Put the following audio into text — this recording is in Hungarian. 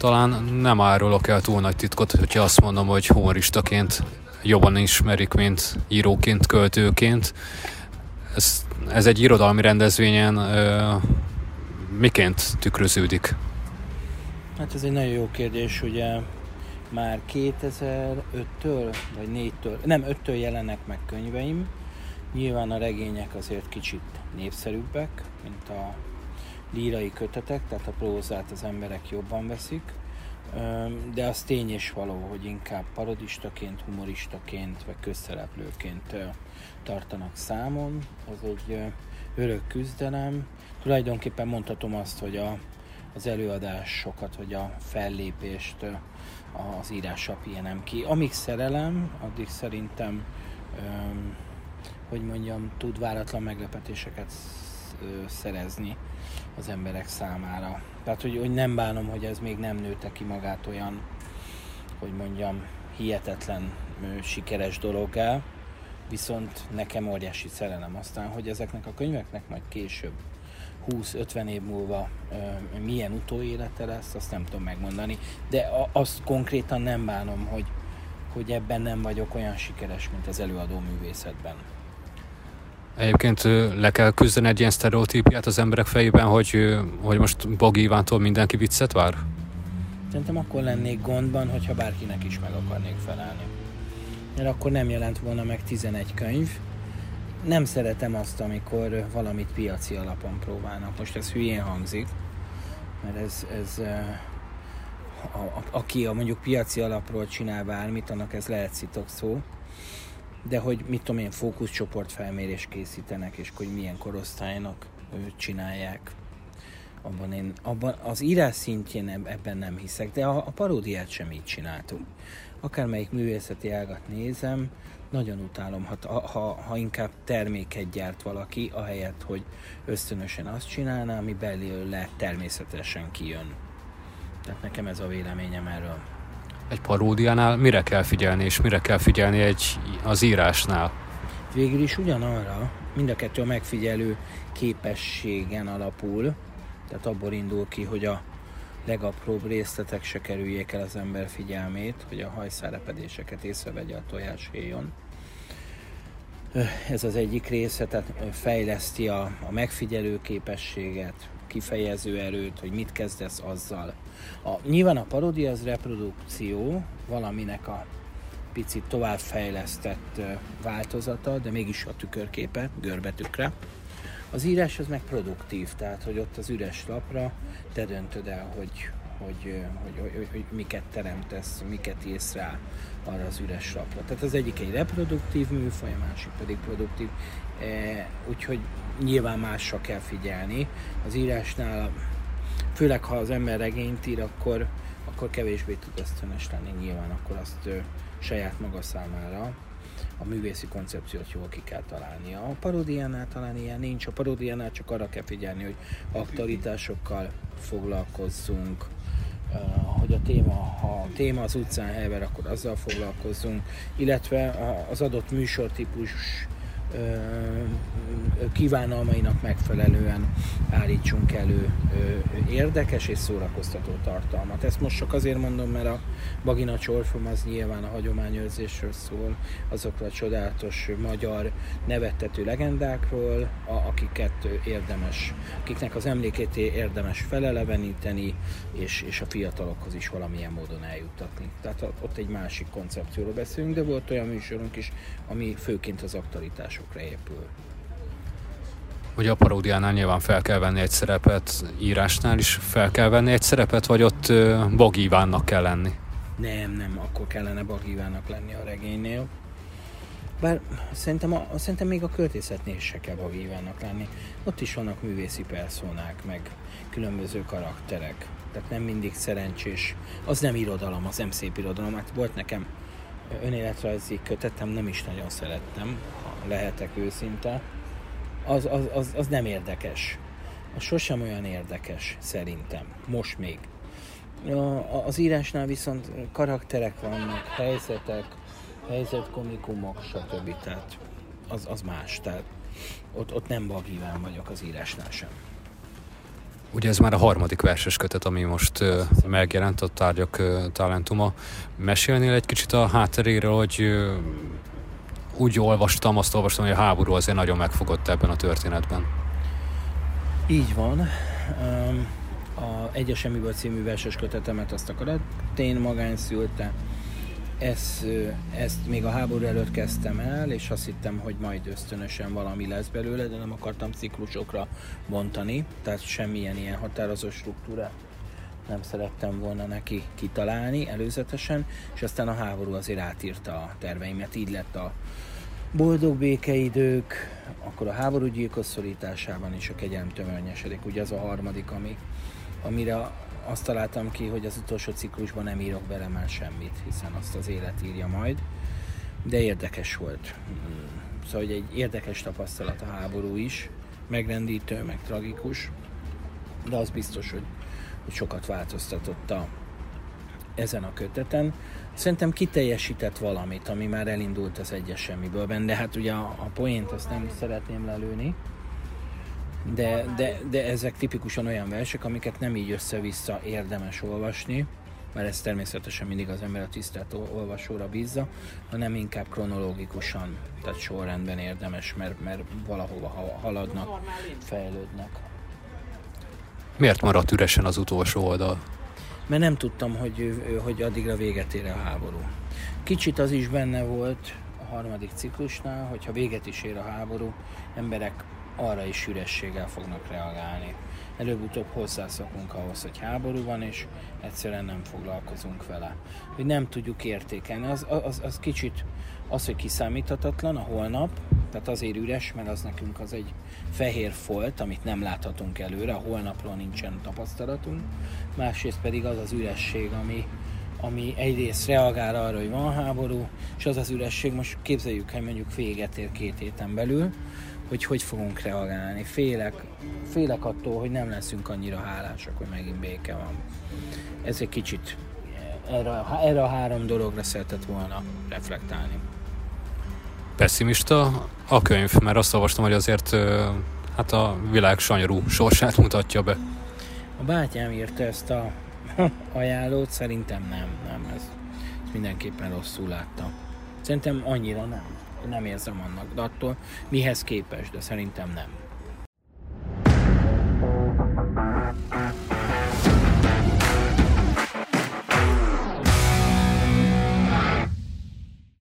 talán nem árulok el túl nagy titkot, hogyha azt mondom, hogy humoristaként jobban ismerik, mint íróként, költőként. Ez, ez egy irodalmi rendezvényen ö, miként tükröződik? Hát ez egy nagyon jó kérdés, ugye már 2005-től, vagy 4-től, nem 5-től jelennek meg könyveim. Nyilván a regények azért kicsit népszerűbbek, mint a lírai kötetek, tehát a prózát az emberek jobban veszik, de az tény és való, hogy inkább parodistaként, humoristaként, vagy közszereplőként tartanak számon. Ez egy örök küzdelem. Tulajdonképpen mondhatom azt, hogy a, az előadásokat, vagy a fellépést az írásra pihenem ki. Amíg szerelem, addig szerintem, hogy mondjam, tud váratlan meglepetéseket szerezni az emberek számára. Tehát, hogy, hogy nem bánom, hogy ez még nem nőtte ki magát olyan, hogy mondjam, hihetetlen sikeres dologgá, viszont nekem óriási szerelem aztán, hogy ezeknek a könyveknek majd később 20-50 év múlva ö, milyen utóélete lesz, azt nem tudom megmondani, de a, azt konkrétan nem bánom, hogy, hogy ebben nem vagyok olyan sikeres, mint az előadó művészetben. Egyébként le kell küzdeni egy ilyen sztereotípiát az emberek fejében, hogy, hogy most Bogi Ivántól mindenki viccet vár? Szerintem akkor lennék gondban, hogyha bárkinek is meg akarnék felelni. Mert akkor nem jelent volna meg 11 könyv. Nem szeretem azt, amikor valamit piaci alapon próbálnak. Most ez hülyén hangzik, mert ez, ez a, a, aki a mondjuk piaci alapról csinál bármit, annak ez lehet szitok szó de hogy mit tudom én, fókuszcsoport felmérés készítenek, és hogy milyen korosztálynak csinálják. Abban én, abban az írás szintjén ebben nem hiszek, de a, a paródiát sem így csináltuk. Akármelyik művészeti ágat nézem, nagyon utálom, ha, ha, ha inkább terméket gyárt valaki, ahelyett, hogy ösztönösen azt csinálná, ami belőle természetesen kijön. Tehát nekem ez a véleményem erről egy paródiánál mire kell figyelni, és mire kell figyelni egy, az írásnál? Végül is ugyanarra, mind a kettő a megfigyelő képességen alapul, tehát abból indul ki, hogy a legapróbb részletek se kerüljék el az ember figyelmét, hogy a hajszárepedéseket észrevegye a tojáshéjon. Ez az egyik része, tehát fejleszti a, a megfigyelő képességet, kifejező erőt, hogy mit kezdesz azzal. A, nyilván a paródia az reprodukció, valaminek a picit továbbfejlesztett változata, de mégis a tükörképe, görbetükre. Az írás az meg produktív, tehát hogy ott az üres lapra te döntöd el, hogy, hogy, hogy, hogy, hogy miket teremtesz, miket írsz rá arra az üres lapra. Tehát az egyik egy reproduktív műfaj, a másik pedig produktív, e, úgyhogy nyilván másra kell figyelni. Az írásnál, főleg ha az ember regényt ír, akkor, akkor kevésbé tud ösztönös lenni, nyilván akkor azt ö, saját maga számára a művészi koncepciót jól ki kell találnia. A paródiánál talán ilyen nincs, a paródiánál csak arra kell figyelni, hogy aktualitásokkal foglalkozzunk, hogy a téma, ha a téma az utcán hever, akkor azzal foglalkozzunk, illetve az adott műsortípus kívánalmainak megfelelően állítsunk elő érdekes és szórakoztató tartalmat. Ezt most csak azért mondom, mert a Bagina Csorfom az nyilván a hagyományőrzésről szól, azokról a csodálatos magyar nevettető legendákról, akiket érdemes, akiknek az emlékét érdemes feleleveníteni, és, és a fiatalokhoz is valamilyen módon eljuttatni. Tehát ott egy másik koncepcióról beszélünk, de volt olyan műsorunk is, ami főként az aktualitásokra épül. Ugye a paródiánál nyilván fel kell venni egy szerepet, írásnál is fel kell venni egy szerepet, vagy ott Bogívánnak kell lenni? Nem, nem, akkor kellene Bagívánnak lenni a regénynél. Bár szerintem, a, szerintem még a költészetnél se kell Bagívánnak lenni. Ott is vannak művészi personák, meg különböző karakterek. Tehát nem mindig szerencsés. Az nem irodalom, az nem szép irodalom. Hát volt nekem önéletrajzi kötetem, nem is nagyon szerettem, lehetek őszinte az, az, az, az nem érdekes. Az sosem olyan érdekes, szerintem. Most még. A, az írásnál viszont karakterek vannak, helyzetek, helyzetkomikumok, stb. Tehát az, az más. Tehát ott, ott nem bagíván vagyok az írásnál sem. Ugye ez már a harmadik verses kötet, ami most uh, megjelent a tárgyak uh, talentuma. Mesélnél egy kicsit a hátteréről, hogy uh, úgy olvastam, azt olvastam, hogy a háború azért nagyon megfogott ebben a történetben. Így van. Um, a Egyes Semmiből című verses kötetemet azt a Karatén magány szülte. Ezt, ezt még a háború előtt kezdtem el, és azt hittem, hogy majd ösztönösen valami lesz belőle, de nem akartam ciklusokra bontani, tehát semmilyen ilyen határozó struktúra nem szerettem volna neki kitalálni előzetesen, és aztán a háború azért átírta a terveimet, így lett a boldog békeidők, akkor a háború gyilkos szorításában is a kegyelm tömörnyesedik, ugye az a harmadik, ami, amire azt találtam ki, hogy az utolsó ciklusban nem írok bele már semmit, hiszen azt az élet írja majd, de érdekes volt. Szóval hogy egy érdekes tapasztalat a háború is, megrendítő, meg tragikus, de az biztos, hogy, sokat változtatott a, ezen a köteten. Szerintem kiteljesített valamit, ami már elindult az egyes semmiből de hát ugye a, a poént azt nem szeretném lelőni, de, de, de ezek tipikusan olyan versek, amiket nem így össze-vissza érdemes olvasni, mert ez természetesen mindig az ember a tisztelt olvasóra bízza, hanem inkább kronológikusan, tehát sorrendben érdemes, mert, mert valahova haladnak, fejlődnek. Miért maradt üresen az utolsó oldal? Mert nem tudtam, hogy, hogy addigra véget ér a háború. Kicsit az is benne volt a harmadik ciklusnál, hogyha véget is ér a háború, emberek arra is ürességgel fognak reagálni. Előbb-utóbb hozzászokunk ahhoz, hogy háború van, és egyszerűen nem foglalkozunk vele. Hogy nem tudjuk értékelni. Az, az, az kicsit az, hogy kiszámíthatatlan a holnap, tehát azért üres, mert az nekünk az egy fehér folt, amit nem láthatunk előre, a holnapról nincsen tapasztalatunk. Másrészt pedig az az üresség, ami, ami egyrészt reagál arra, hogy van háború, és az az üresség, most képzeljük, hogy mondjuk véget ér két héten belül, hogy hogy fogunk reagálni. Félek, félek attól, hogy nem leszünk annyira hálásak, hogy megint béke van. Ez egy kicsit erre, erre a három dologra szeretett volna reflektálni. Pessimista a könyv, mert azt olvastam, hogy azért hát a világ sanyarú sorsát mutatja be. A bátyám írta ezt a ajánlót, szerintem nem, nem, ez, ez mindenképpen rosszul látta. Szerintem annyira nem nem érzem annak, de attól mihez képes, de szerintem nem.